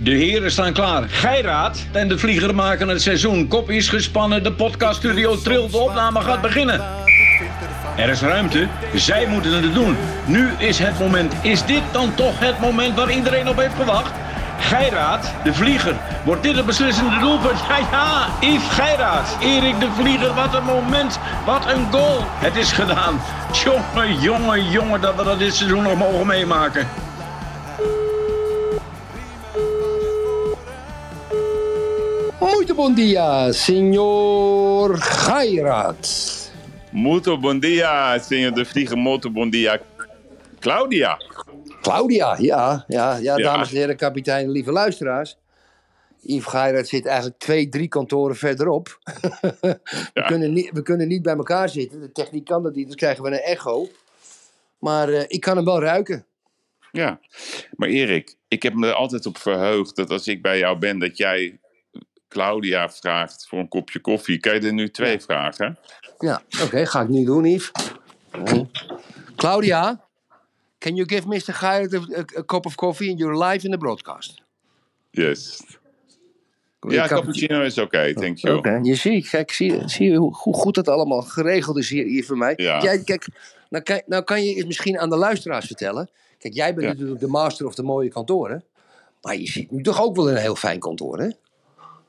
De heren staan klaar. Geiraat en de vlieger maken het seizoen. Kop is gespannen, de podcaststudio trilt, de opname gaat beginnen. Er is ruimte, zij moeten het doen. Nu is het moment. Is dit dan toch het moment waar iedereen op heeft gewacht? Geiraat, de vlieger. Wordt dit het beslissende doelpunt? Ja, ja, Yves Geiraat. Erik de Vlieger, wat een moment. Wat een goal. Het is gedaan. Jongen, jongen, jongen, dat we dat dit seizoen nog mogen meemaken. Muito bom dia, senhor Gairat. Muito bom dia, senhor de Vlieger. Muito bom dia, Claudia. Claudia, ja, ja, ja, dames en heren, kapitein, lieve luisteraars. Yves Geirat zit eigenlijk twee, drie kantoren verderop. we, Ja. kunnen niet, we kunnen niet bij elkaar zitten. De techniek kan dat niet, dan krijgen we een echo. Maar eh, ik kan hem wel ruiken. Ja, maar Erik, ik heb me er altijd op verheugd dat als ik bij jou ben, dat jij Claudia vraagt voor een kopje koffie. Kan je er nu twee vragen? Ja, oké, ga ik nu doen, Yves. Claudia, can you give Mr. Geirat a, a, cup of coffee? You're live in the broadcast. Yes. Ja, cappuccino is oké, thank you. Je ziet, kijk, zie, je- zie hoe, hoe goed dat allemaal geregeld is hier, hier voor mij. Ja. Jij, kijk, nou, kan, nou kan je het misschien aan de luisteraars vertellen. Kijk, jij bent Ja. natuurlijk de master of de mooie kantoren. Maar je ziet nu toch ook wel een heel fijn kantoor, hè?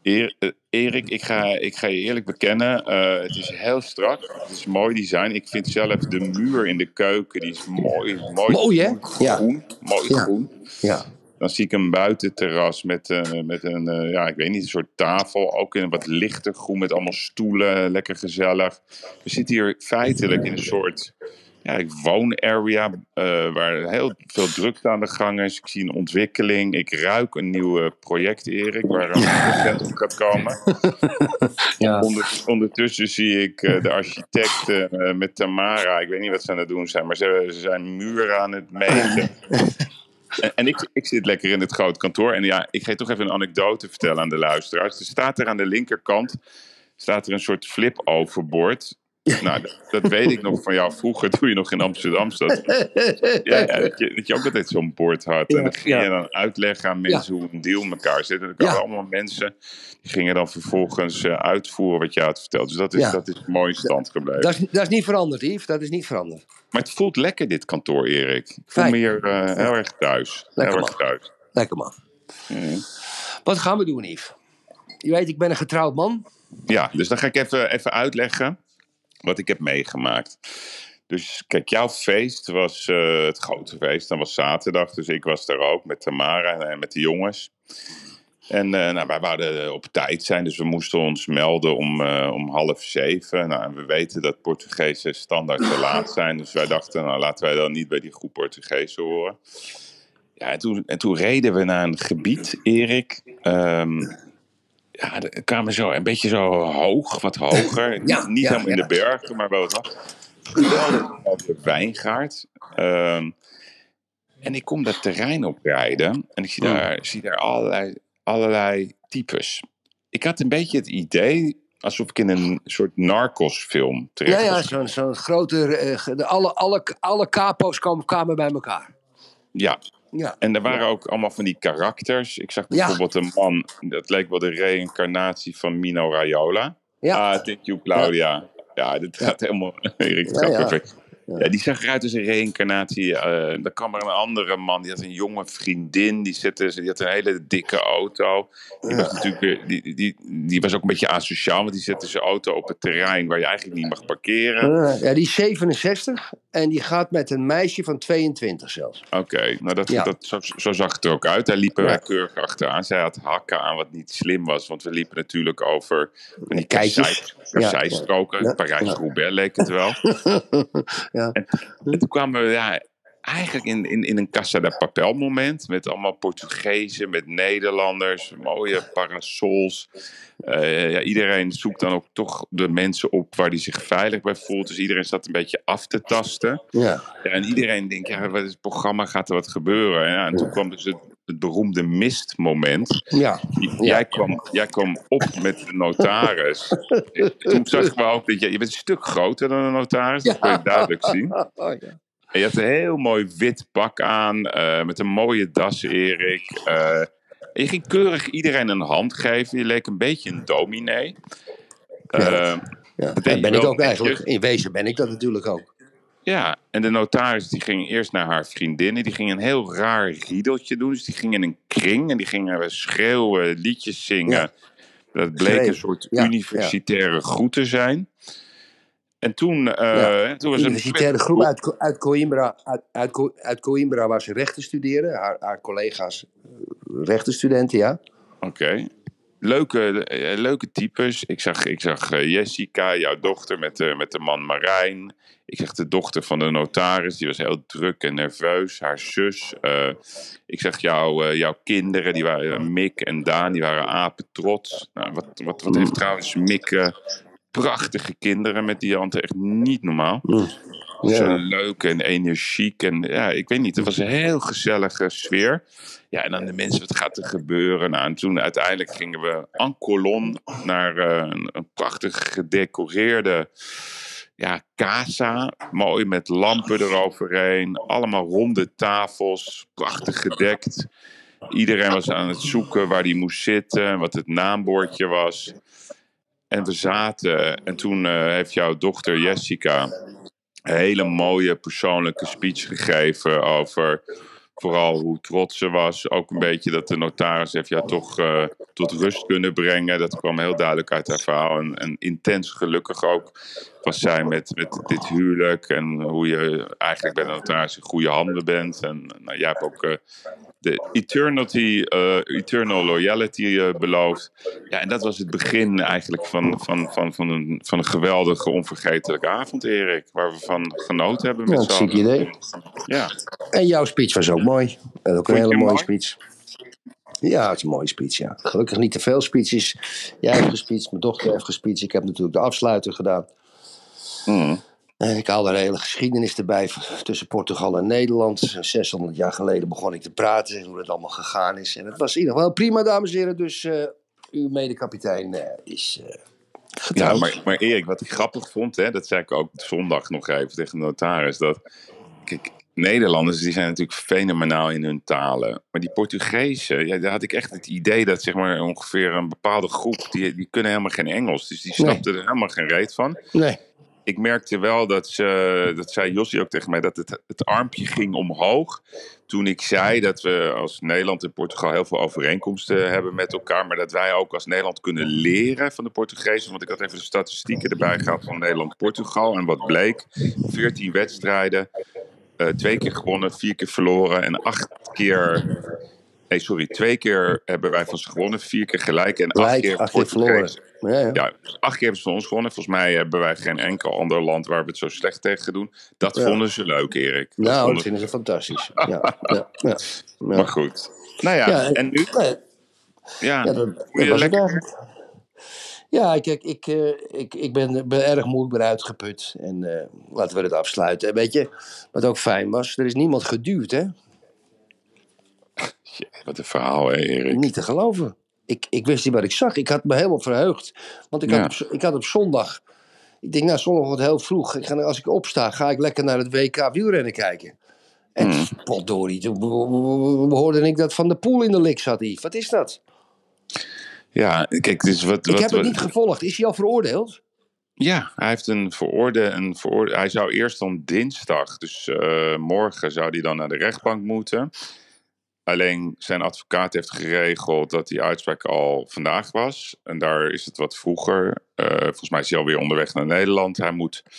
Eh, Erik, ik ga, ik ga je eerlijk bekennen, eh, het is heel strak, het is mooi design. Ik vind zelf de muur in de keuken, die is mooi, mooi, Mooi, hè? Ja. groen, mooi Ja. groen. Ja. Dan zie ik een buitenterras met, eh, met een, ja, ik weet niet, een soort tafel. Ook in een wat lichter groen met allemaal stoelen, lekker gezellig. We zitten hier feitelijk in een soort ja, ik woonarea eh, waar heel veel drukte aan de gang is. Ik zie een ontwikkeling. Ik ruik een nieuw eh, project, Erik, waar een procent op gaat komen. Ja. Ondertussen zie ik eh, de architect eh, met Tamara. Ik weet niet wat ze aan het doen zijn, maar ze, ze zijn muren aan het meten. En, en ik, ik zit lekker in het grote kantoor. En ja, ik ga je toch even een anekdote vertellen aan de luisteraars. Er staat er aan de linkerkant staat er een soort flip-overboard. Nou, dat, dat weet ik nog van jou vroeger, toen je nog in Amsterdam zat. Ja, ja, dat, je, dat je ook altijd zo'n bord had. En dat ging je dan uitleggen aan mensen hoe een deal elkaar zit. En dan kwamen allemaal mensen, die gingen dan vervolgens eh, uitvoeren wat je had verteld. Dus dat is, dat is mooi in stand gebleven. Dat is, dat is niet veranderd, Yves. Dat is niet veranderd. Maar het voelt lekker, dit kantoor, Erik. Ik voel me hier eh, heel erg thuis. Lekker, heel erg man. thuis. Lekker man. Wat gaan we doen, Yves? Je weet, ik ben een getrouwd man. Ja, dus dan ga ik even, even uitleggen wat ik heb meegemaakt. Dus kijk, jouw feest was eh, het grote feest. Dat was zaterdag, dus ik was daar ook met Tamara en met de jongens. En eh, nou, wij wouden op tijd zijn, dus we moesten ons melden om, eh, om half zeven. Nou, en we weten dat Portugezen standaard te laat zijn. Dus wij dachten, nou, laten wij dan niet bij die groep Portugezen horen. Ja, en toen, en toen reden we naar een gebied, Erik. Ehm, ja, kwamen zo een beetje zo hoog, wat hoger. Ja, niet ja, helemaal in ja. de bergen, maar wel wat mooie wijngaard. Ehm, en ik kom dat terrein oprijden en ik zie Hmm. daar, zie daar allerlei, allerlei types. Ik had een beetje het idee alsof ik in een soort narcos-film terecht Ja, ja, was. zo'n zo'n grote... eh, de, alle, alle, alle capo's kwamen, kwamen bij elkaar. Ja, Ja. En er waren ook allemaal van die karakters. Ik zag Ja. bijvoorbeeld een man, dat leek wel de reïncarnatie van Mino Raiola. Ja. Ah, thank you, Claudia. Ja, dit gaat helemaal... Erik, het gaat perfect. Ja. die zag eruit als een reïncarnatie. eh dan kwam er een andere man, die had een jonge vriendin. Die, zette, die had een hele dikke auto. Die was, natuurlijk, die, die, die was ook een beetje asociaal, want die zette zijn auto op het terrein waar je eigenlijk niet mag parkeren. Ja, die is 67 en die gaat met een meisje van 22 zelfs. Oké, nou dat, Ja. dat, zo, zo zag het er ook uit. Daar liepen Ja. wij keurig achteraan. Zij had hakken aan wat niet slim was, want we liepen natuurlijk over die kassei- kasseistroken. Ja. Parijs-Roubaix leek het wel. Ja. En, en toen kwamen we ja, eigenlijk in, in, in een Casa de Papel moment. Met allemaal Portugezen, met Nederlanders, mooie parasols. Eh, ja, iedereen zoekt dan ook toch de mensen op waar die zich veilig bij voelt. Dus iedereen zat een beetje af te tasten. Ja. Ja, en iedereen denkt, ja, wat is het programma, gaat er wat gebeuren? En, ja, en toen kwam dus het, het beroemde mistmoment. Ja. Jij, kwam, jij kwam op met de notaris. toen zag ik ook dat je, je bent een stuk groter dan een notaris, dat kon je duidelijk zien. Oh, ja. En je had een heel mooi wit pak aan, eh, met een mooie das, Erik. Eh, je ging keurig iedereen een hand geven. Je leek een beetje een dominee. Ja. Eh, Ja, ben ik ook eigenlijk. In wezen ben ik dat natuurlijk ook. Ja, en de notaris die ging eerst naar haar vriendinnen. Die ging een heel raar riedeltje doen. Dus die ging in een kring en die gingen schreeuwen, liedjes zingen. Ja. Dat bleek een soort ja, universitaire groet te zijn. En toen, Ja, toen was er Universitaire groep uit, uit, Coimbra, uit, uit, Co- uit Coimbra waar ze rechten studeren. Haar, haar collega's eh, rechtenstudenten, ja. Oké. Leuke, eh, leuke types. Ik zag, ik zag eh, Jessica, jouw dochter, met de, met de man Marijn. Ik zag de dochter van de notaris, die was heel druk en nerveus. Haar zus. eh, ik zag jou, eh, jouw kinderen, die waren eh, Mick en Daan, die waren apen trots. Nou, wat, wat, wat heeft trouwens Mick eh, prachtige kinderen met die Ante, echt niet normaal. Zo Ja. leuk en energiek. En ja, ik weet niet, het was een heel gezellige sfeer. Ja, en dan de mensen, wat gaat er gebeuren? Nou, en toen uiteindelijk gingen we en colonne naar eh, een, een prachtig gedecoreerde ja, casa. Mooi met lampen eroverheen. Allemaal ronde tafels, prachtig gedekt. Iedereen was aan het zoeken waar hij moest zitten, wat het naambordje was. En we zaten, en toen eh, heeft jouw dochter Jessica hele mooie persoonlijke speech gegeven over vooral hoe trots ze was. Ook een beetje dat de notaris heeft ja toch eh, tot rust kunnen brengen. Dat kwam heel duidelijk uit haar verhaal. En, en intens gelukkig ook was zij met, met dit huwelijk. En hoe je eigenlijk bij de notaris in goede handen bent. En nou, jij hebt ook eh, de eternity, eh, eternal loyalty eh, beloofd. Ja, en dat was het begin eigenlijk van, van, van, van, een, van een geweldige, onvergetelijke avond, Erik. Waar we van genoten hebben met allen. idee. Ja. En jouw speech was ook mooi. En ook een hele mooie mooi? speech. Ja, het is een mooie speech, ja. Gelukkig niet te veel speeches. Jij hebt gespeecht, mijn dochter heeft gespeecht. Ik heb natuurlijk de afsluiter gedaan. Mm. En ik haal er een hele geschiedenis erbij tussen Portugal en Nederland. 600 jaar geleden begon ik te praten hoe het allemaal gegaan is. En het was in ieder geval prima, dames en heren. Dus eh, uw medekapitein eh, is Ja, getrouwd. maar, maar Erik, wat ik grappig vond, hè, dat zei ik ook zondag nog even tegen de notaris, dat kijk, Nederlanders die zijn natuurlijk fenomenaal in hun talen. Maar die Portugezen, ja, daar had ik echt het idee dat zeg maar, ongeveer een bepaalde groep, die, die kunnen helemaal geen Engels. Dus die Nee. snapten er helemaal geen reet van. Nee. Ik merkte wel dat ze, dat zei Jossie ook tegen mij, dat het, het armpje ging omhoog. Toen ik zei dat we als Nederland en Portugal heel veel overeenkomsten hebben met elkaar. Maar dat wij ook als Nederland kunnen leren van de Portugezen. Want ik had even de statistieken erbij gehad van Nederland-Portugal. En wat bleek, 14 wedstrijden, eh, twee keer gewonnen, vier keer verloren en acht keer... Nee, sorry, twee keer hebben wij van ze gewonnen, vier keer gelijk en acht keer acht keer verloren. Ja, ja. Ja, acht keer hebben ze van ons gewonnen. Volgens mij hebben wij geen enkel ander land waar we het zo slecht tegen doen. Dat Ja. vonden ze leuk, Erik. Dat Nou, vonden dat vinden ze fantastisch. Maar goed. Nou ja, en nu? Nee, Ja, Ja, dat, was lekker-. Ja, kijk, ik, eh, ik, ik ben, ben erg moe, ik ben uitgeput. En eh, laten we het afsluiten. En weet je, wat ook fijn was, er is niemand geduwd, hè? Wat een verhaal, hè, Erik. Niet te geloven. Ik, ik wist niet wat ik zag. Ik had me helemaal verheugd. Want ik, Ja. had, op, ik had op zondag... Ik denk, nou, zondag wordt heel vroeg. Ik ga, als ik opsta, ga ik lekker naar het WK wielrennen kijken. En Hmm. potdorie, toen hoorde ik dat Van de Poel in de lik zat, Yves. Wat is dat? Ja, kijk, dus wat... Ik wat, heb het niet gevolgd. Is hij al veroordeeld? Ja, hij heeft een veroorde, een veroorde... Hij zou eerst dan dinsdag, dus eh, morgen zou hij dan naar de rechtbank moeten. Alleen zijn advocaat heeft geregeld dat die uitspraak al vandaag was. En daar is het wat vroeger. Eh, volgens mij is hij alweer onderweg naar Nederland. Hij moet, ik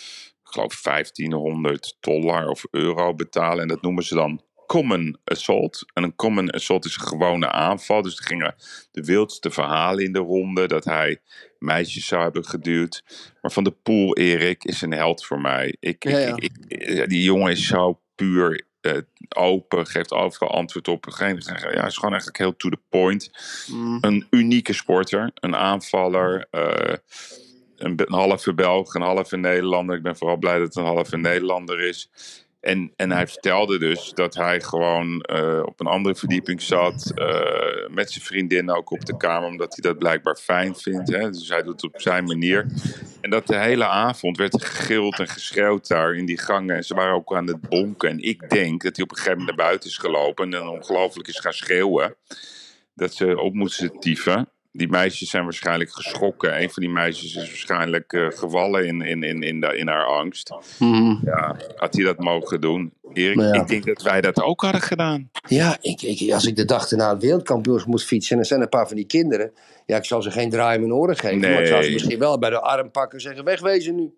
geloof, 1500 dollar of euro betalen. En dat noemen ze dan common assault. En een common assault is een gewone aanval. Dus er gingen de wildste verhalen in de ronde. Dat hij meisjes zou hebben geduwd. Maar Van de Poel, Erik, is een held voor mij. Ik, Ja, ja. ik, ik- die jongen is zo puur open, geeft overal antwoord op. Geen, ja, is gewoon eigenlijk heel to the point. Een unieke sporter, een aanvaller. eh, een, een halve Belg, een halve Nederlander. Ik ben vooral blij dat het een halve Nederlander is. En, en hij vertelde dus dat hij gewoon eh, op een andere verdieping zat. eh, met zijn vriendin ook op de kamer, omdat hij dat blijkbaar fijn vindt. Hè? Dus hij doet het op zijn manier. En dat de hele avond werd er gegild en geschreeuwd daar in die gangen. En ze waren ook aan het bonken. En ik denk dat hij op een gegeven moment naar buiten is gelopen en dan ongelooflijk is gaan schreeuwen. dat ze op moeten tieven. Die meisjes zijn waarschijnlijk geschrokken. Een van die meisjes is waarschijnlijk eh, gevallen in, in, in, in, de- in haar angst. Mhm. Ja, had hij dat mogen doen? Erik, ja. ik denk dat wij dat ook hadden gedaan. Ja, ik, ik, als ik de dag erna het wereldkampioens moet fietsen en er zijn een paar van die kinderen. Ja, ik zal ze geen draai in mijn oren geven. Maar ik zou ze Nee. misschien wel bij de arm pakken en zeggen: wegwezen nu.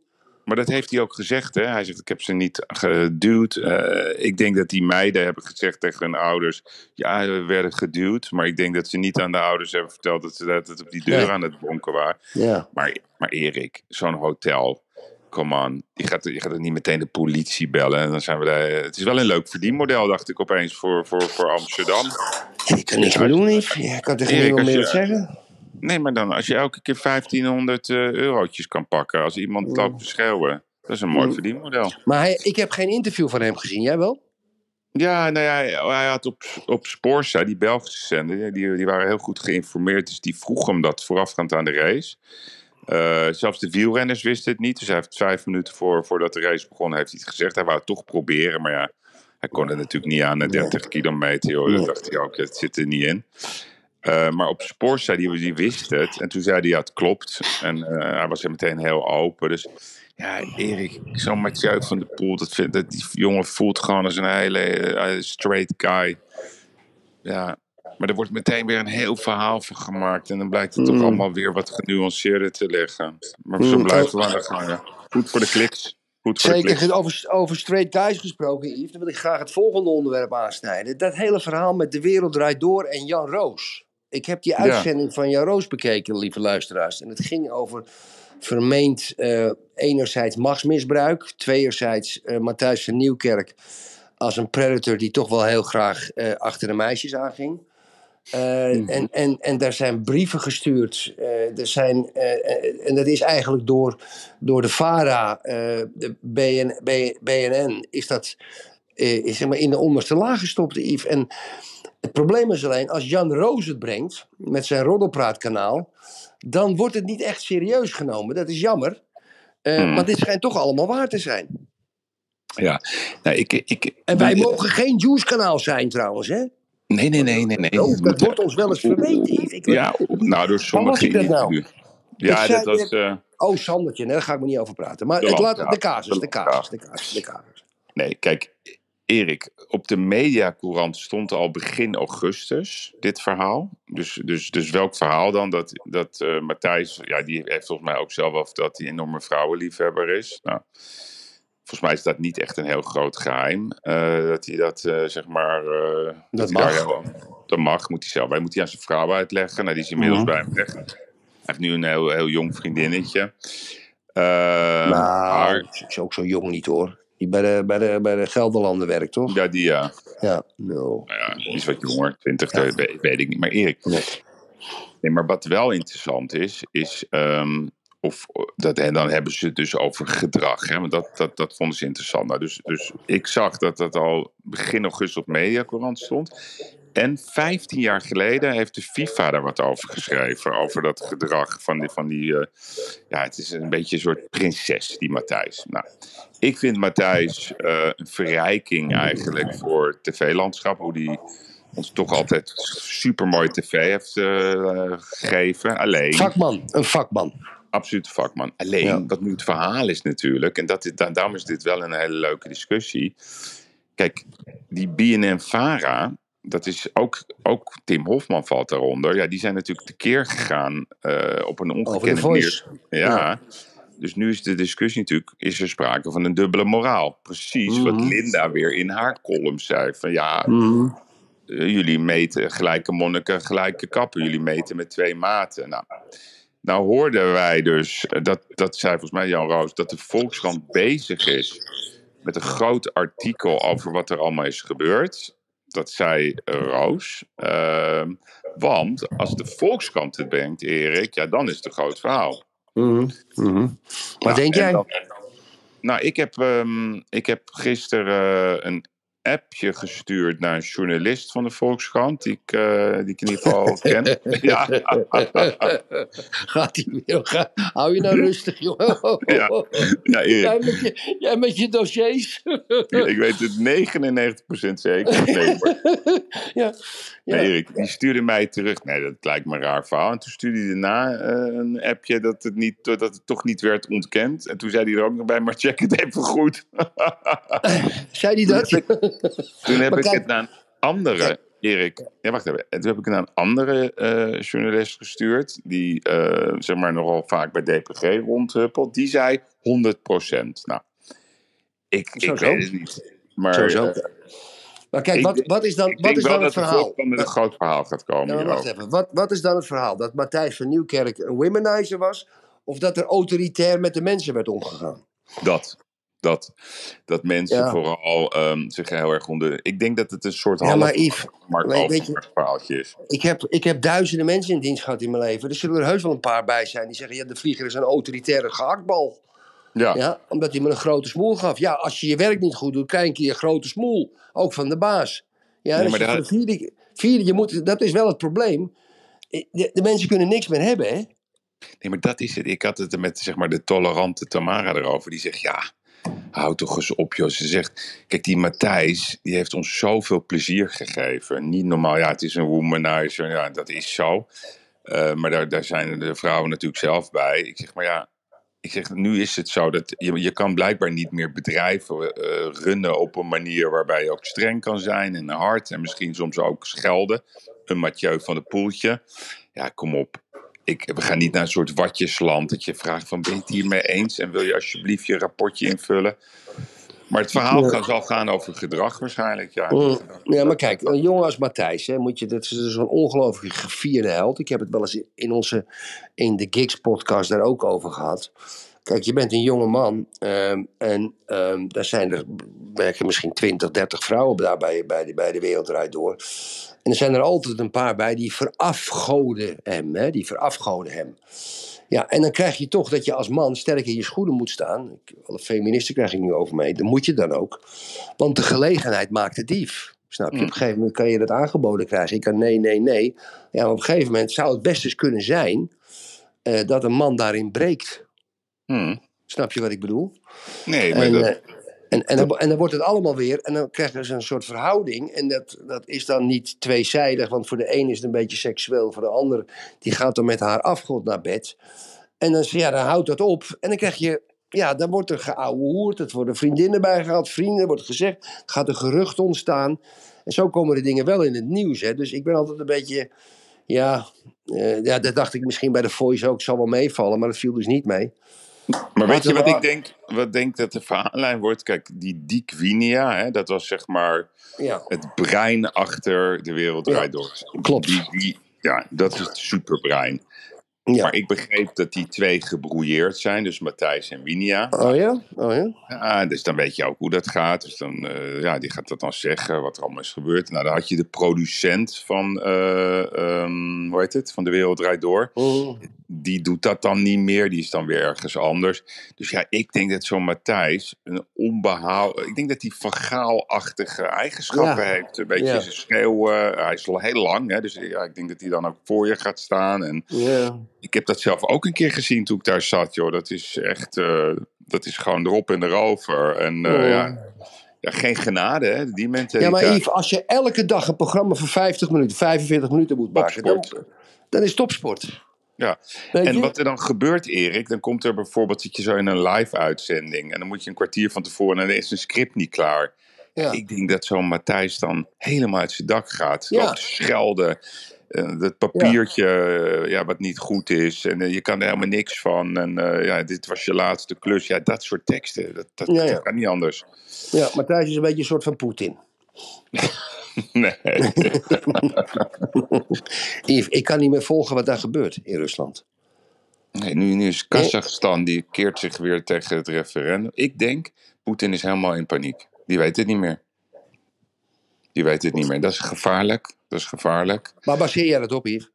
Maar dat heeft hij ook gezegd. Hè? Hij zegt, ik heb ze niet geduwd. Eh, ik denk dat die meiden hebben gezegd tegen hun ouders... ja, we werden geduwd. Maar ik denk dat ze niet aan de ouders hebben verteld... dat ze dat het op die deur Nee. aan het bonken waren. Ja. Maar, maar Erik, zo'n hotel... Come on, je gaat, je gaat er niet meteen de politie bellen. En dan zijn we daar, het is wel een leuk verdienmodel, dacht ik opeens, voor, voor, voor Amsterdam. Je kan niks meer doen, Yves. Je kan niemand als meer zeggen. Nee, maar dan als je elke keer 1500 eh, eurotjes kan pakken... als iemand loopt te schreeuwen, dat is een mooi Mm. verdienmodel. Maar hij, ik heb geen interview van hem gezien. Jij wel? Ja, nou ja, hij- had op, op Sporza, die Belgische zender, die, die waren heel goed geïnformeerd. Dus die vroeg hem dat voorafgaand aan de race. Eh, zelfs de wielrenners wisten het niet. Dus hij heeft vijf minuten voor, voordat de race begon, heeft hij het gezegd. Hij wou het toch proberen, maar ja, hij kon er natuurlijk niet aan, de 30 kilometer. Joh. Dat dacht hij ook, het zit er niet in. Eh, maar op Sporza, die, die wist het. En toen zei hij, ja, het klopt. En eh, hij was er meteen heel open. Dus ja, Erik, zo'n Mathieu van der Poel, dat, vindt, dat die jongen voelt gewoon als een hele eh, straight guy. Ja, maar er wordt meteen weer een heel verhaal van gemaakt. En dan blijkt het toch Mm. allemaal weer wat genuanceerder te liggen. Maar zo Mm, blijven we aan de gang. Goed voor de kliks. Goed voor de Zeker over, over straight guys gesproken, Yves. Dan wil ik graag het volgende onderwerp aansnijden. Dat hele verhaal met De Wereld Draait Door en Jan Roos. Ik heb die uitzending van Jan Roos bekeken, lieve luisteraars. En het ging over vermeend eh, enerzijds machtsmisbruik. Tweerzijds eh Matthijs van Nieuwkerk als een predator die toch wel heel graag eh, achter de meisjes aanging. Mhm. en, en, en daar zijn brieven gestuurd. er zijn, en dat is eigenlijk door, door de VARA, eh, de BN, BNN, is dat zeg maar in de onderste laag gestopt, Yves. En het probleem is alleen, als Jan Roos het brengt met zijn Roddelpraatkanaal, dan wordt het niet echt serieus genomen. Dat is jammer. Eh, Hmm. Maar dit schijnt toch allemaal waar te zijn. Ja, nou, ik, ik, En wij mogen geen Juice-kanaal zijn trouwens, hè? Nee, nee, nee, nee. nee. Oh, dat wordt ons wel eens verweten. Ik, Ja, nou, door sommige ik dat nou? Ja, Ik dat was... eh, Oh, Sandertje, nee, daar ga ik me niet over praten. Maar De het laat, de casus, de De casus, de casus, de casus. Nee, kijk, Erik, op de mediacourant stond al begin augustus dit verhaal. Dus, dus, dus welk verhaal dan? Dat, dat eh, Matthijs, ja, die heeft volgens mij ook zelf verteld dat hij een enorme vrouwenliefhebber is. Nou, volgens mij is dat niet echt een heel groot geheim. eh, dat hij dat, eh, zeg maar... Dat daar mag. dat mag, moet hij zelf. Hij moet hij aan zijn vrouw uitleggen. Nou, die is inmiddels Mhm. bij hem weg. Hij heeft nu een heel, heel jong vriendinnetje. Nou, maar, is ook zo jong niet hoor. Die bij de, bij de, bij de Gelderlanden werkt, toch? ja, die ja. Ja, no. Nou ja, die is wat jonger, 20, Ja. dat weet, weet ik niet. Maar Erik, Nee. nee, maar wat wel interessant is, is ehm, of dat, en dan hebben ze het dus over gedrag. Hè? Want dat, dat, dat vonden ze interessant. Nou, dus, dus ik zag dat dat al begin augustus op Mediacourant stond. En 15 jaar geleden heeft de FIFA daar wat over geschreven. Over dat gedrag van die. Van die eh, ja, het is een beetje een soort prinses, die Matthijs. Nou, ik vind Matthijs eh, een verrijking eigenlijk voor het tv-landschap. Hoe die ons toch altijd supermooi tv heeft eh, gegeven. Alleen Vakman, een vakman. absoluut vakman. Alleen, Ja. wat nu het verhaal is natuurlijk, en dat da- daarom is dit wel een hele leuke discussie. Kijk, die BNN-Vara, dat is ook, ook Tim Hofman valt daaronder. Ja, die zijn natuurlijk tekeer gegaan eh, op een ongekende manier. Ja. Dus nu is de discussie natuurlijk, is er sprake van een dubbele moraal? Precies wat Mhm. Linda weer in haar column zei. Van ja, Mhm. eh, jullie meten gelijke monniken, gelijke kappen. Jullie meten met twee maten. Nou, nou hoorden wij dus, eh, dat, dat zei volgens mij Jan Roos, dat de Volkskrant bezig is met een groot artikel over wat er allemaal is gebeurd. Dat zei eh, Roos. Ehm, want als de Volkskrant het brengt, Erik, ja, dan is het een groot verhaal. Mhm. Mhm. Wat Nou, denk en jij? dan- nou, ik heb, ehm, ik heb gisteren eh, een appje gestuurd naar een journalist van de Volkskrant, die ik, uh, die ik in ieder geval ken. ja. Gaat hij weer? Ga, hou je nou rustig, joh. Ja. Ja. Jij met je, jij met je dossiers. ik weet het 99% zeker. Nee, ja. Ja. nee, Erik, die stuurde mij terug. Nee, dat lijkt me een raar verhaal. En toen stuurde hij daarna eh, een appje dat het, niet, dat het toch niet werd ontkend. En toen zei hij er ook nog bij, maar check het even goed. Zei hij dat? Toen heb ik het naar een andere, Erik. Ja, wacht even. En toen heb ik het naar een andere eh, journalist gestuurd. Die eh, zeg maar nogal vaak bij DPG rondhuppelt. Die zei 100%. Nou, ik, Zo, ik zo. weet het niet. Maar Sowieso. eh, Maar kijk, Ik wat, wat is dan, ik wat denk is dan het verhaal? volgende een groot verhaal gaat komen. Ja, wacht even. Wat, wat is dan het verhaal? Dat Matthijs van Nieuwkerk een womanizer was? Of dat er autoritair met de mensen werd omgegaan? Dat. Dat, dat mensen Ja. vooral ehm, zich heel erg onder... Ik denk dat het een soort Ja, half maar Yves, Mark weet- weet je- verhaaltje is. ik heb, ik heb duizenden mensen in dienst gehad in mijn leven. Er zullen er heus wel een paar bij zijn die zeggen... Ja, de vlieger is een autoritaire gehaktbal. Ja, Ja, omdat hij me een grote smoel gaf. Ja, als je je werk niet goed doet, krijg je een grote smoel. Ook van de baas. Ja, Nee, als maar je de vierde, vierde, je moet, dat is wel het probleem. De, de mensen kunnen niks meer hebben, hè? Nee, maar dat is het. Ik had het er met zeg maar, de tolerante Tamara erover. Die zegt, ja, hou toch eens op joh. Ze zegt, kijk die Matthijs, die heeft ons zoveel plezier gegeven. Niet normaal, ja het is een womanizer, ja dat is zo. Eh, maar daar, daar zijn de vrouwen natuurlijk zelf bij. Ik zeg, maar ja, ik zeg, nu is het zo dat je, je kan blijkbaar niet meer bedrijven eh, runnen op een manier waarbij je ook streng kan zijn en hard. En misschien soms ook schelden. Een Mathieu van de Poeltje. Ja, kom op. Ik, we gaan niet naar een soort watjesland dat je vraagt van ben je het hiermee eens en wil je alsjeblieft je rapportje invullen. Maar het verhaal kan, zal gaan over gedrag waarschijnlijk. Ja. Mm. Ja, maar kijk, een jongen als Matthijs, hè, moet je, dat is dus een ongelooflijk gevierde held. Ik heb het wel eens in onze, in de Gigs podcast daar ook over gehad. Kijk, je bent een jonge man ehm, en ehm, daar zijn er, werken misschien 20, 30 vrouwen bij, bij, de, bij de Wereld Door. En er zijn er altijd een paar bij die verafgoden hem, hè, die verafgoden hem. Ja, en dan krijg je toch dat je als man sterk in je schoenen moet staan. Alle feministen krijg ik nu over mee. Dat moet je dan ook. Want de gelegenheid maakt de dief. Snap je? Mm. Op een gegeven moment kan je dat aangeboden krijgen. Ik kan nee, nee, nee. Ja, maar op een gegeven moment zou het best eens kunnen zijn eh, dat een man daarin breekt. Hmm. Snap je wat ik bedoel? Nee, maar En, dat, eh, en, en, dan, en dan wordt het allemaal weer, en dan krijg je dus een soort verhouding. En dat, dat is dan niet tweezijdig, want voor de een is het een beetje seksueel, voor de ander die gaat dan met haar afgod naar bed. En dan, ja, dan houdt dat op. En dan krijg je, ja, dan wordt er geouwehoerd, het worden vriendinnen bijgehaald, vrienden, er wordt gezegd, gaat een gerucht ontstaan. En zo komen de dingen wel in het nieuws. Hè. Dus ik ben altijd een beetje, ja, eh, ja, dat dacht ik misschien bij de Voice ook, zal wel meevallen, maar dat viel dus niet mee. Maar weet je wat ik denk, wat denk dat de verhaallijn wordt? Kijk, die Dick Winia, hè, dat was zeg maar Ja, het brein achter de wereld Ja, draait door. klopt. Die, die, ja, dat is het superbrein. Ja. Maar ik begreep dat die twee gebrouilleerd zijn, dus Matthijs en Winia. Oh ja? Oh ja? Ja, dus dan weet je ook hoe dat gaat. Dus dan, eh, ja, die gaat dat dan zeggen, wat er allemaal is gebeurd. Nou, dan had je de producent van, eh, ehm, hoe heet het, van De Wereld Draait Door. Mm. Die doet dat dan niet meer, die is dan weer ergens anders. Dus ja, ik denk dat zo'n Matthijs een onbehaal... Ik denk dat hij van Gaal-achtige eigenschappen Ja. heeft. Een beetje Ja. zijn schreeuwen. Hij is heel lang, hè, dus ja, ik denk dat hij dan ook voor je gaat staan. En Ja. Ik heb dat zelf ook een keer gezien toen ik daar zat, joh. Dat is echt, eh, dat is gewoon erop en erover. En eh, Oh. ja, ja, geen genade, hè, die Ja, mentaliteit. maar Yves, als je elke dag een programma van 50 minuten, 45 minuten moet maken, dan, is topsport. Ja. Weet En je? wat er dan gebeurt, Erik, dan komt er bijvoorbeeld, zit je zo in een live-uitzending en dan moet je een kwartier van tevoren en dan is een script niet klaar. ja. Ik denk dat zo'n Matthijs dan helemaal uit zijn dak gaat. Ja. Loopt schelden. Eh, dat papiertje eh, ja, wat niet goed is. En eh, je kan er helemaal niks van. En ja, dit was je laatste klus. Ja, dat soort teksten. Dat, dat, Ja, ja. dat kan niet anders. ja, Matthijs is een beetje een soort van Poetin. Nee. Yves, ik kan niet meer volgen wat daar gebeurt in Rusland. nee nu, nu is Kazachstan, die keert zich weer tegen het referendum. Ik denk, Poetin is helemaal in paniek. Die weet het niet meer. Die weet het niet meer. Dat is gevaarlijk. Dat is gevaarlijk. Maar baseer jij dat op, Yves?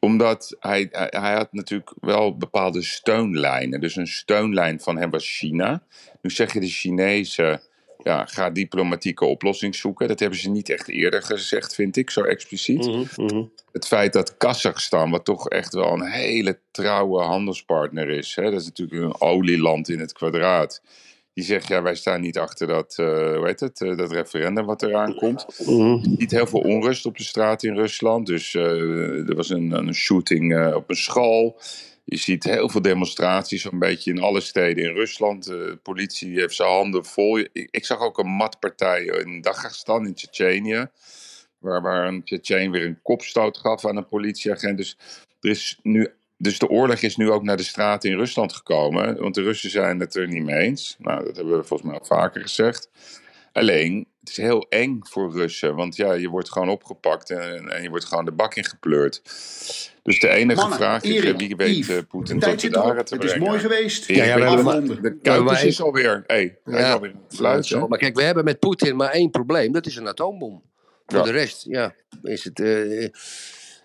Omdat hij, hij, hij had natuurlijk wel bepaalde steunlijnen. Dus een steunlijn van hem was China. Nu zeg je de Chinezen ja, ga diplomatieke oplossing zoeken. Dat hebben ze niet echt eerder gezegd, vind ik, zo expliciet. Mhm, mhm. Het feit dat Kazachstan, wat toch echt wel een hele trouwe handelspartner is, hè, dat is natuurlijk een olieland in het kwadraat. Die zegt, ja, wij staan niet achter dat, eh, hoe heet het, eh, dat referendum wat eraan komt. Mhm. Niet heel veel onrust op de straat in Rusland. Dus eh, er was een, een shooting op een school. Je ziet heel veel demonstraties, een beetje in alle steden in Rusland. De politie heeft zijn handen vol. Ik, ik zag ook een matpartij in Dagestan, in Tsjetsjenië. Waar, waar een Tsjetsjen weer een kopstoot gaf aan een politieagent. Dus, er is nu, dus de oorlog is nu ook naar de straten in Rusland gekomen. Want de Russen zijn het er niet mee eens. Nou, dat hebben we volgens mij al vaker gezegd. Alleen, het is heel eng voor Russen. Want ja, je wordt gewoon opgepakt en, en je wordt gewoon de bak in gepleurd. Dus de enige Mannen, vraag is, Erik, wie weet Yves, eh, Poetin tijd tot de dagen te Het is mooi geweest. Ja, ja, we hebben de Kuipers is alweer... Hey, hij is Ja. alweer fluit, Zo, hè? maar kijk, we hebben met Poetin maar één probleem. Dat is een atoombom. Voor Ja. de rest, ja, is het, eh,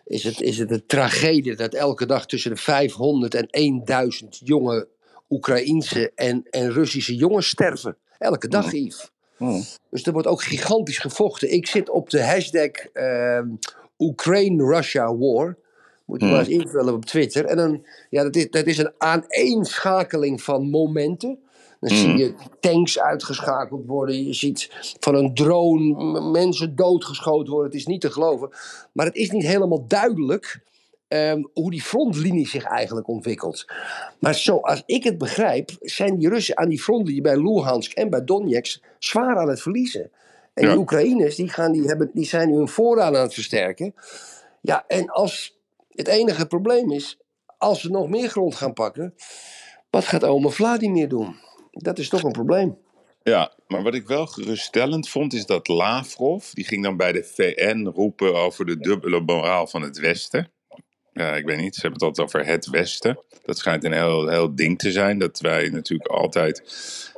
is, het, is het een tragedie dat elke dag tussen de 500 en 1000 jonge Oekraïense en, en Russische jongens sterven. Elke dag, Yves. Dus er wordt ook gigantisch gevochten. Ik zit op de hashtag ehm Ukraine-Russia War. Moet je Hmm. maar eens invullen op Twitter. En dan, ja, dat, is, dat is een aaneenschakeling van momenten. Dan zie Hmm. je tanks uitgeschakeld worden. Je ziet van een drone mensen doodgeschoten worden. Het is niet te geloven. Maar het is niet helemaal duidelijk ehm, hoe die frontlinie zich eigenlijk ontwikkelt. Maar zoals ik het begrijp, zijn die Russen aan die frontlinie bij Luhansk en bij Donetsk zwaar aan het verliezen. En Ja. die Oekraïners die gaan, die, hebben, die zijn nu hun voorraad aan het versterken. Ja, en als het enige probleem is, als ze nog meer grond gaan pakken, wat gaat oma Vladimir doen? Dat is toch een probleem. Ja, maar wat ik wel geruststellend vond, is dat Lavrov, die ging dan bij de VN roepen over de dubbele moraal van het Westen. Ja, ik weet niet, ze hebben het altijd over het Westen. Dat schijnt een heel, heel ding te zijn, dat wij natuurlijk altijd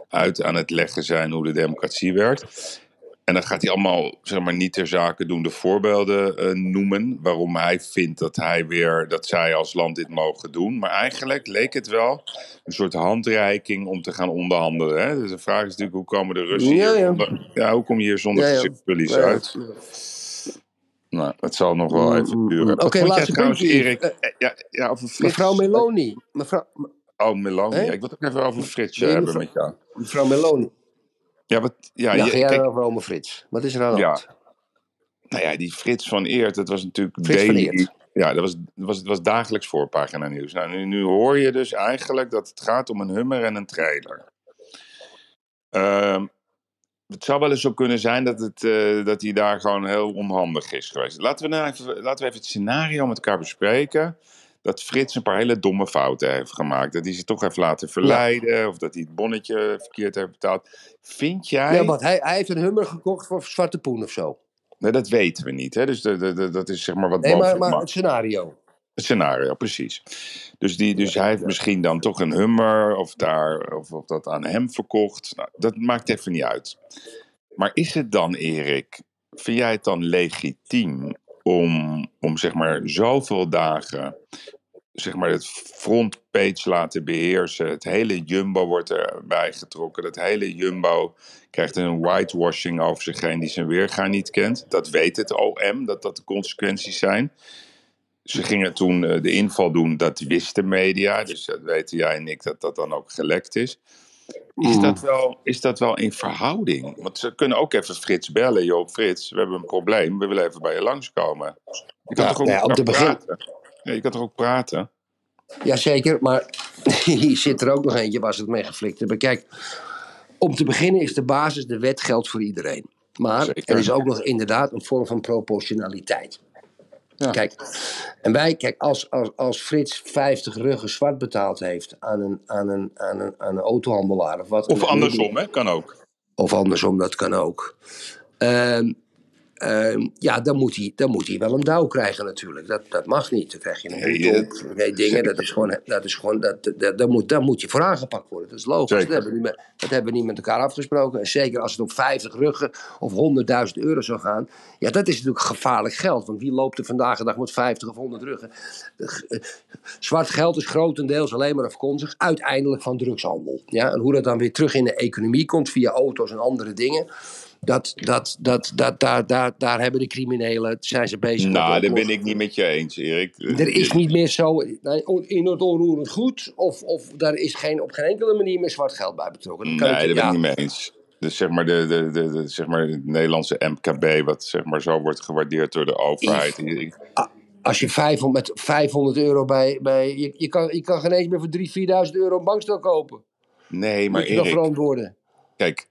uit aan het leggen zijn hoe de democratie werkt. En dan gaat hij allemaal, zeg maar, niet ter zake doen de voorbeelden eh, noemen. Waarom hij vindt dat hij weer, dat zij als land dit mogen doen. Maar eigenlijk leek het wel een soort handreiking om te gaan onderhandelen. Hè? Dus de vraag is natuurlijk, hoe komen de Russen Ja, hier ja. zonder, ja, hoe kom je hier zonder Ja, uit? Nou, het zal nog wel Mm, even mm, duren. mm. Wat Oké, jij laatste trouwens, puntje, Erik? eh, Eh, Ja, ja, over Frits. Mevrouw Meloni. Mevrouw, Oh, Meloni. Ik wil het ook even over Frits eh, Nee, hebben mevrouw- met jou. mevrouw Meloni. Ja, wat, ja, Ja, jij kijk, over Frits? Wat is er aan de Ja. hand? Nou ja, die Frits van Eert, dat was natuurlijk Frits van daily. Eert. Ja, dat was, was, was dagelijks voorpagina nieuws. Nou, nu, nu hoor je dus eigenlijk dat het gaat om een Hummer en een trailer. Ehm, het zou wel eens zo kunnen zijn dat, het, eh, dat hij daar gewoon heel onhandig is geweest. Laten we, nou even, laten we even het scenario met elkaar bespreken. Dat Frits een paar hele domme fouten heeft gemaakt. Dat hij zich toch heeft laten verleiden. Of dat hij het bonnetje verkeerd heeft betaald. Vind jij... Ja, wat, hij, hij heeft een hummer gekocht voor Zwarte Poen of zo. Nee, dat weten we niet. Hè? Dus de, de, de- dat is zeg maar wat Nee, maar, maar het scenario. Het scenario, precies. Dus, die, dus hij heeft misschien dan toch een Hummer of, daar, of, of dat aan hem verkocht. Nou, dat maakt even niet uit. Maar is het dan, Erik, vind jij het dan legitiem om, om zeg maar zoveel dagen zeg maar het frontpage laten beheersen? Het hele Jumbo wordt erbij getrokken. Dat hele Jumbo krijgt een whitewashing over zich heen die zijn weerga niet kent. Dat weet het OM, dat dat de consequenties zijn. Ze gingen toen eh, de inval doen, dat wisten media. Dus dat weten jij en ik dat dat dan ook gelekt is. Is dat, wel, is dat wel in verhouding? Want ze kunnen ook even Frits bellen. Joop Frits, we hebben een probleem. We willen even bij je langskomen. Je kan Ja, toch ook nou ja, te elkaar begin- praten? Ja, je kan toch ook praten? Jazeker, maar hier zit er ook nog eentje waar ze het mee geflikt hebben. Kijk, om te beginnen is de basis, de wet geldt voor iedereen. Maar Zeker. er is ook nog inderdaad een vorm van proportionaliteit. Ja. Kijk, en wij, kijk, als, als, als Frits 50 ruggen zwart betaald heeft aan een, aan een, aan een, aan een autohandelaar of wat. Of andersom, hè? Kan ook. Of andersom, dat kan ook. Ehm, Ehm, ja, dan moet, hij, dan moet hij wel een douw krijgen natuurlijk. Dat, dat mag niet. Dan krijg je een Nee, op. Nee, dingen. Dat is gewoon, dat is gewoon dat, dat, dat moet, daar moet je voor aangepakt worden. Dat is logisch. Dat hebben, we niet met, dat hebben we niet met elkaar afgesproken. En zeker als het om 50 ruggen of 100.000 euro zou gaan. Ja, dat is natuurlijk gevaarlijk geld. Want wie loopt er vandaag de dag met 50 of 100 ruggen? Zwart geld is grotendeels alleen maar afkomstig uiteindelijk van drugshandel. Ja, en hoe dat dan weer terug in de economie komt via auto's en andere dingen. Dat, dat, dat, dat, daar, daar, daar hebben de criminelen, zijn ze bezig met Nou, daar ben ik niet met je eens, Erik. Er is niet meer zo in het onroerend goed, of, of daar is geen, op geen enkele manier meer zwart geld bij betrokken. Dat Nee, daar ben ik niet mee eens. Dus zeg maar, de, de, de, de- zeg maar het Nederlandse MKB, wat zeg maar zo wordt gewaardeerd door de overheid. Ik- Als je 500, met 500 euro bij. bij je, je, kan, je kan geen eens meer voor 3.000, 4.000 euro een bankstel kopen. Nee, maar Moet je Erik, verantwoorden? kijk,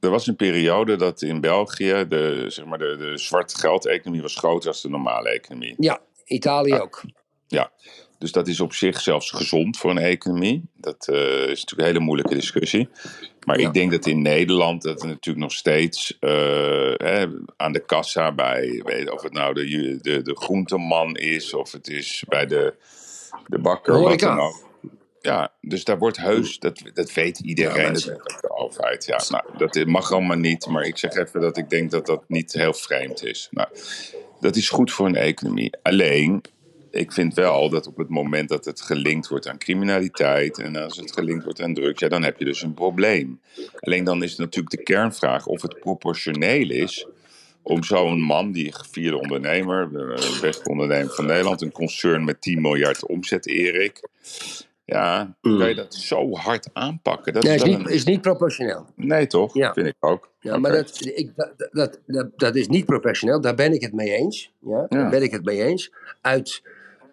er was een periode dat in België de, zeg maar de, de zwart geld-economie was groter dan de normale economie. Ja, Italië ook. Ja, dus dat is op zich zelfs gezond voor een economie. Dat eh, is natuurlijk een hele moeilijke discussie. Maar Ja. ik denk dat in Nederland dat er natuurlijk nog steeds eh, hè, aan de kassa bij, weet, of het nou de, de, de groenteman is of het is bij de, de bakker. Wat Horeca. dan ook. Ja, dus daar wordt heus, dat, dat weet iedereen, Ja, dat weet ook de overheid. Ja, nou, dat mag allemaal niet, maar ik zeg even dat ik denk dat dat niet heel vreemd is. Nou, dat is goed voor een economie. Alleen, ik vind wel dat op het moment dat het gelinkt wordt aan criminaliteit en als het gelinkt wordt aan drugs, ja, dan heb je dus een probleem. Alleen dan is natuurlijk de kernvraag of het proportioneel is om zo'n man, die gevierde ondernemer, de beste ondernemer van Nederland, een concern met 10 miljard omzet, Erik. Ja, kan je dat zo hard aanpakken? Dat is niet, een- is niet proportioneel. Nee, toch? Ja. Vind ik ook. Ja, maar dat, ik, dat, dat, dat, dat is niet professioneel. Daar ben ik het mee eens. Ja, Daar Ja. ben ik het mee eens. Uit,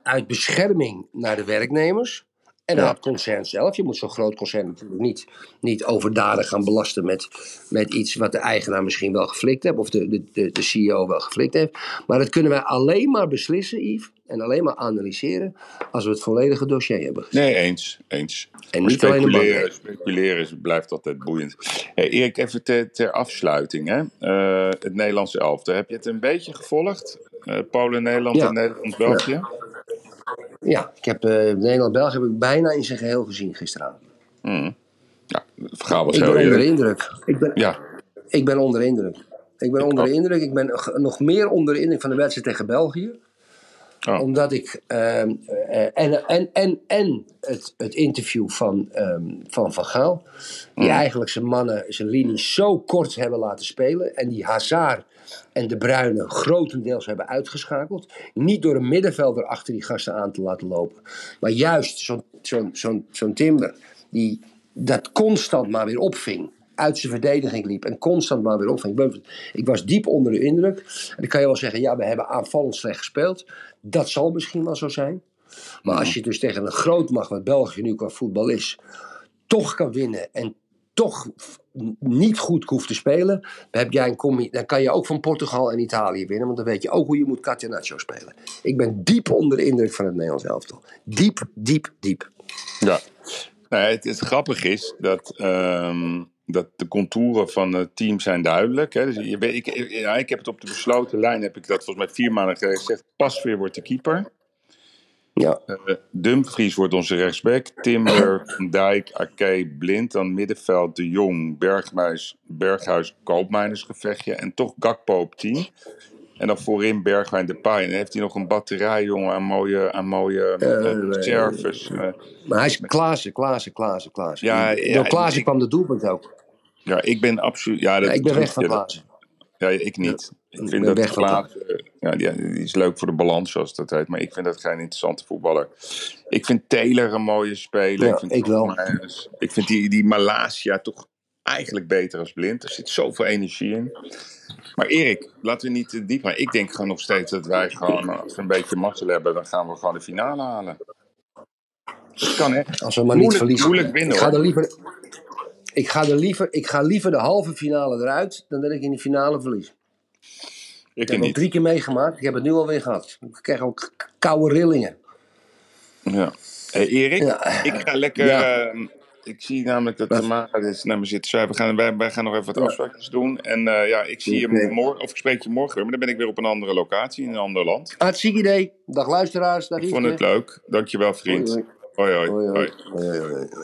uit bescherming naar de werknemers. En naar het concern zelf. Je moet zo'n groot concern natuurlijk niet, niet overdadig gaan belasten met, met iets wat de eigenaar misschien wel geflikt heeft. Of de, de, de, de CEO wel geflikt heeft. Maar dat kunnen wij alleen maar beslissen, Yves. En alleen maar analyseren als we het volledige dossier hebben gezien. Nee, eens. eens. En Maar niet alleen een speculeren, is, blijft altijd boeiend. Hey, Erik, even ter, ter afsluiting. Hè? Eh, het Nederlandse elfte. Heb je het een beetje gevolgd? Eh, Polen, Nederland Ja. en Nederland-België? Ja, ik heb eh, Nederland-België heb ik bijna in zijn geheel gezien gisteravond. Hmm. Ja, Vergaal was Ik heel ben onder indruk. Ik ben, Ja, Ik ben onder de indruk. Ik ben Ik onder ook. indruk. Ik ben nog meer onder de indruk van de wedstrijd tegen België. Oh. Omdat ik. ehm, eh, en en, en, en het, het interview van ehm, Van, van Gaal. Die eigenlijk zijn mannen, zijn linie zo kort hebben laten spelen. En die Hazard en de Bruyne grotendeels hebben uitgeschakeld. Niet door een middenvelder achter die gasten aan te laten lopen. Maar juist zo'n zo'n zo'n zo'n Timber. Die dat constant maar weer opving uit zijn verdediging liep en constant maar weer opving. Ik was diep onder de indruk. En dan kan je wel zeggen, ja, we hebben aanvallend slecht gespeeld. Dat zal misschien wel zo zijn. Maar als je dus tegen een grootmacht, wat België nu qua voetbal is, toch kan winnen en toch niet goed hoeft te spelen, dan, heb jij een dan kan je ook van Portugal en Italië winnen, want dan weet je ook hoe je moet Catenaccio spelen. Ik ben diep onder de indruk van het Nederlands elftal. Diep, diep, diep. ja. Nou, het, het grappige is dat, ehm, dat de contouren van het team zijn duidelijk. Hè. Dus je, ik, ja, ik heb het op de besloten lijn, heb ik dat volgens mij vier maanden geleden gezegd. Pasveer wordt de keeper. Ja, Eh, Dumfries wordt onze rechtsback. Timber, Van Dijk, Ake, Blind. Dan middenveld De Jong, Berghuis, Berghuis Koopmijnersgevechtje. En toch Gakpo op 10. En dan voorin Bergwijn. En dan heeft hij nog een batterij, jongen, aan mooie, aan mooie eh, nee. service. Eh, maar hij is Klaassen, Klaassen, Klaassen, Klaassen. Ja, ja, Door Klaassen kwam de doelpunt ook. Ja, ik ben absoluut... Ja, dat Ja, ik ben weg van ja, ik niet. Ik ik vind dat eh, ja, die, die is leuk voor de balans, zoals dat heet. Maar ik vind dat geen interessante voetballer. Ik vind Taylor een mooie speler. Ja, ik, vind ik wel. Ik vind die, die Malasia toch eigenlijk beter als blind. Er zit zoveel energie in. Maar Erik, laten we niet te diep gaan. Ik denk gewoon nog steeds dat wij gewoon, als we een beetje mazzel hebben, dan gaan we gewoon de finale halen. Dat kan hè. Als we maar niet verliezen. moeilijk winnen, ik ga, er liever, ik, ga er liever, ik ga liever de halve finale eruit dan dat ik in de finale verlies. Ik Ik heb niet. drie keer meegemaakt. Ik heb het nu alweer gehad. Ik krijg ook koude rillingen. Ja. Hey, Erik, Ja. ik ga lekker Ja. eh, ik zie namelijk dat Tamara dus naar me zit te schrijven. We gaan, wij, wij gaan nog even wat afspraakjes doen. En eh, ja, ik zie je morgen, of ik spreek je morgen weer. Maar dan ben ik weer op een andere locatie, in een ander land. Hartstikke idee. Dag luisteraars. Dag Ik vond het leuk. Dankjewel, vriend. Hoi, hoi. hoi. Hoi, hoi, hoi.